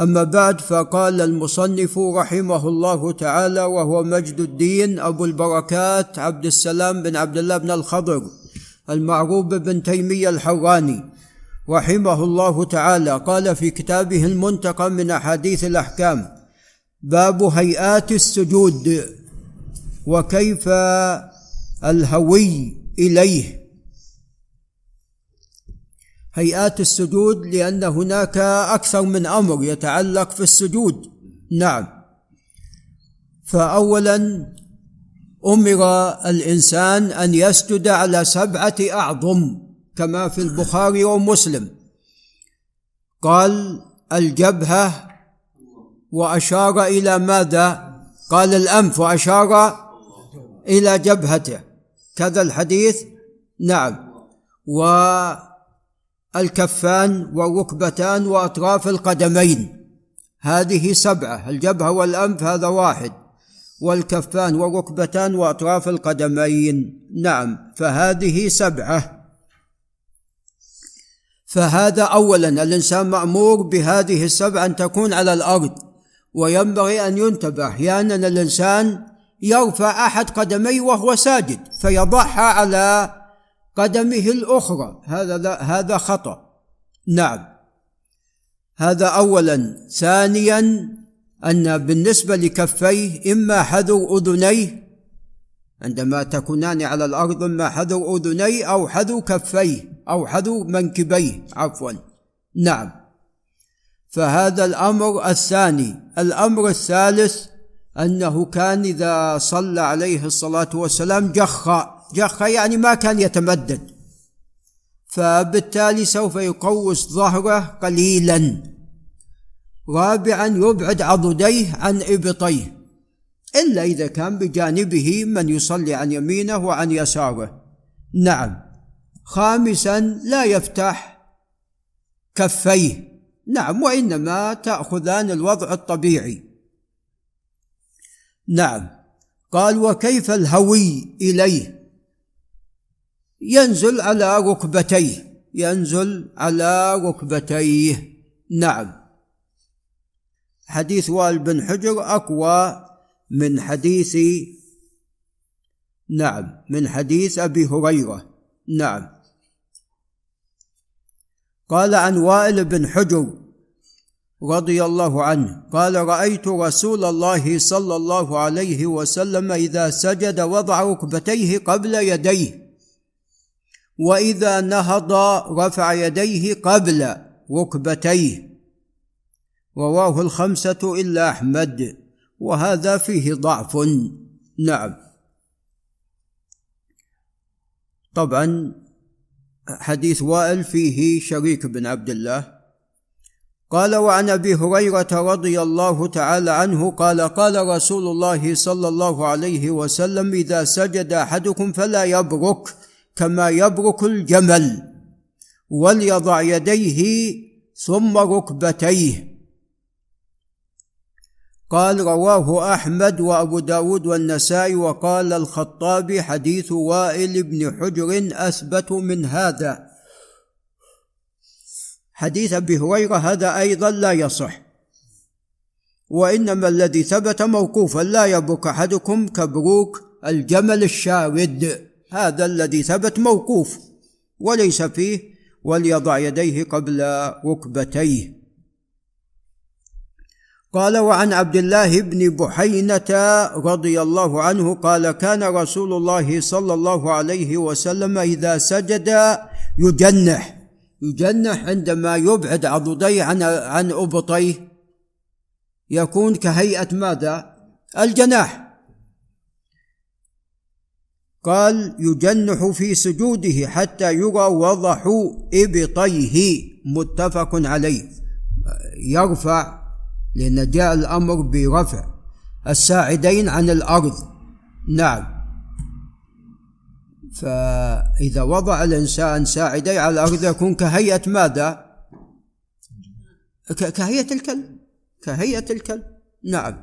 أما بعد فقال المصنف رحمه الله تعالى وهو مجد الدين أبو البركات عبد السلام بن عبد الله بن الخضر المعروف بن تيمية الحراني رحمه الله تعالى. قال في كتابه المنتقى من أحاديث الأحكام باب هيئات السجود وكيف الهوي إليه. هيئات السجود لأن هناك أكثر من أمر يتعلق في السجود. نعم. فاولا أمر الإنسان أن يسجد على سبعة أعظم كما في البخاري ومسلم. قال الجبهة وأشار إلى ماذا؟ قال الأنف وأشار إلى جبهته. كذا الحديث؟ نعم. و الكفان والركبتان وأطراف القدمين. هذه سبعة الجبهة والأنف هذا واحد. والكفان والركبتان وأطراف القدمين. نعم فهذه سبعة. فهذا اولا الإنسان مأمور بهذه السبعة أن تكون على الأرض. وينبغي أن ينتبه أحيانا الإنسان يرفع أحد قدميه وهو ساجد فيضعها على قدمه الأخرى. هذا لا هذا خطأ. نعم. هذا اولا. ثانيا أن بالنسبة لكفيه إما حذو أذنيه عندما تكونان على الأرض إما حذو أذنيه أو حذو كفيه أو حذو منكبيه عفوا. نعم. فهذا الأمر الثاني. الأمر الثالث أنه كان إذا صلى عليه الصلاة والسلام جخ جخ يعني ما كان يتمدد. فبالتالي سوف يقوس ظهره قليلا. رابعا يبعد عضديه عن إبطيه. إلا إذا كان بجانبه من يصلي عن يمينه وعن يساره. نعم. خامسا لا يفتح كفيه. نعم وإنما تأخذان الوضع الطبيعي. نعم. قال وكيف الهوي إليه؟ ينزل على ركبتيه. ينزل على ركبتيه. نعم. حديث وائل بن حجر أقوى من حديث نعم من حديث أبي هريرة. نعم. قال عن وائل بن حجر رضي الله عنه قال رأيت رسول الله صلى الله عليه وسلم إذا سجد وضع ركبتيه قبل يديه. وإذا نهض رفع يديه قبل ركبتيه. رواه الخمسة إلا أحمد. وهذا فيه ضعف. نعم. طبعا حديث وائل فيه شريك بن عبد الله. قال وعن أبي هريرة رضي الله تعالى عنه قال قال رسول الله صلى الله عليه وسلم إذا سجد أحدكم فلا يبرك كما يبرك الجمل وليضع يديه ثم ركبتيه. قال رواه أحمد وأبو داود والنسائي وقال الخطابي حديث وائل بن حجر أثبت من هذا. حديث أبي هريرة هذا أيضا لا يصح. وإنما الذي ثبت موقوفا لا يبرك أحدكم كبروك الجمل الشارد هذا الذي ثبت موقوف وليس فيه وليضع يديه قبل ركبتيه. قال وعن عبد الله بن بحينة رضي الله عنه قال كان رسول الله صلى الله عليه وسلم إذا سجد يجنح يجنح عندما يبعد عضديه عن عن أبطيه. يكون كهيئة ماذا؟ الجناح. قال يجنح في سجوده حتى يرى وضح إبطيه. متفق عليه. يرفع لأن جاء الأمر برفع. الساعدين عن الأرض. نعم. فإذا وضع الإنسان ساعدي على الأرض يكون كهيئة ماذا؟ كهيئة الكلب. كهيئة الكلب. نعم.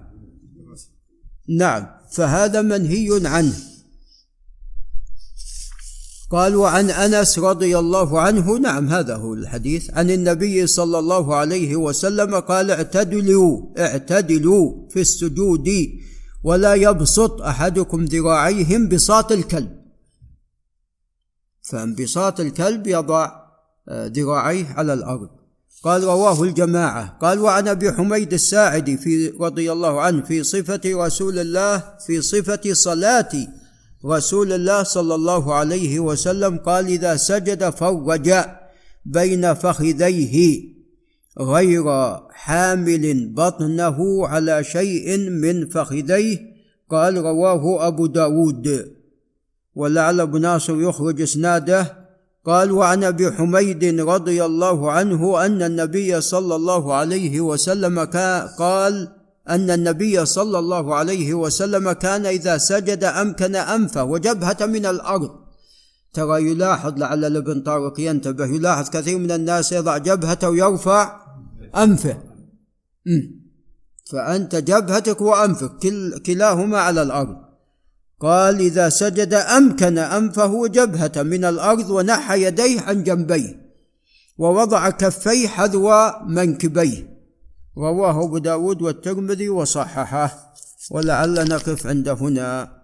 نعم. فهذا منهي عنه. قال وعن أنس رضي الله عنه نعم هذا هو الحديث عن النبي صلى الله عليه وسلم قال اعتدلوا اعتدلوا في السجود ولا يبسط أحدكم ذراعيه انبساط الكلب. فانبساط الكلب يضع آه، ذراعيه على الأرض. قال رواه الجماعة. قال وعن أبي حميد الساعدي في رضي الله عنه في صفة رسول الله في صفة صلاة رسول الله صلى الله عليه وسلم قال اذا سجد فرج بين فخذيه غير حامل بطنه على شيء من فخذيه قال رواه ابو داود ولعل ابو ناصر يخرج اسناده قال وعن ابي حميد رضي الله عنه ان النبي صلى الله عليه وسلم قال أن النبي صلى الله عليه وسلم كان إذا سجد أمكن أنفه وجبهة من الأرض. ترى يلاحظ لعل الابن طارق ينتبه يلاحظ كثير من الناس يضع جبهته ويرفع أنفه. فأنت جبهتك وأنفك كلاهما على الأرض. قال إذا سجد أمكن أنفه وجبهه من الأرض ونحى يديه عن جنبيه ووضع كفيه حذو منكبيه. رواه أبو داود والترمذي وصححه ولعل نقف عند هنا.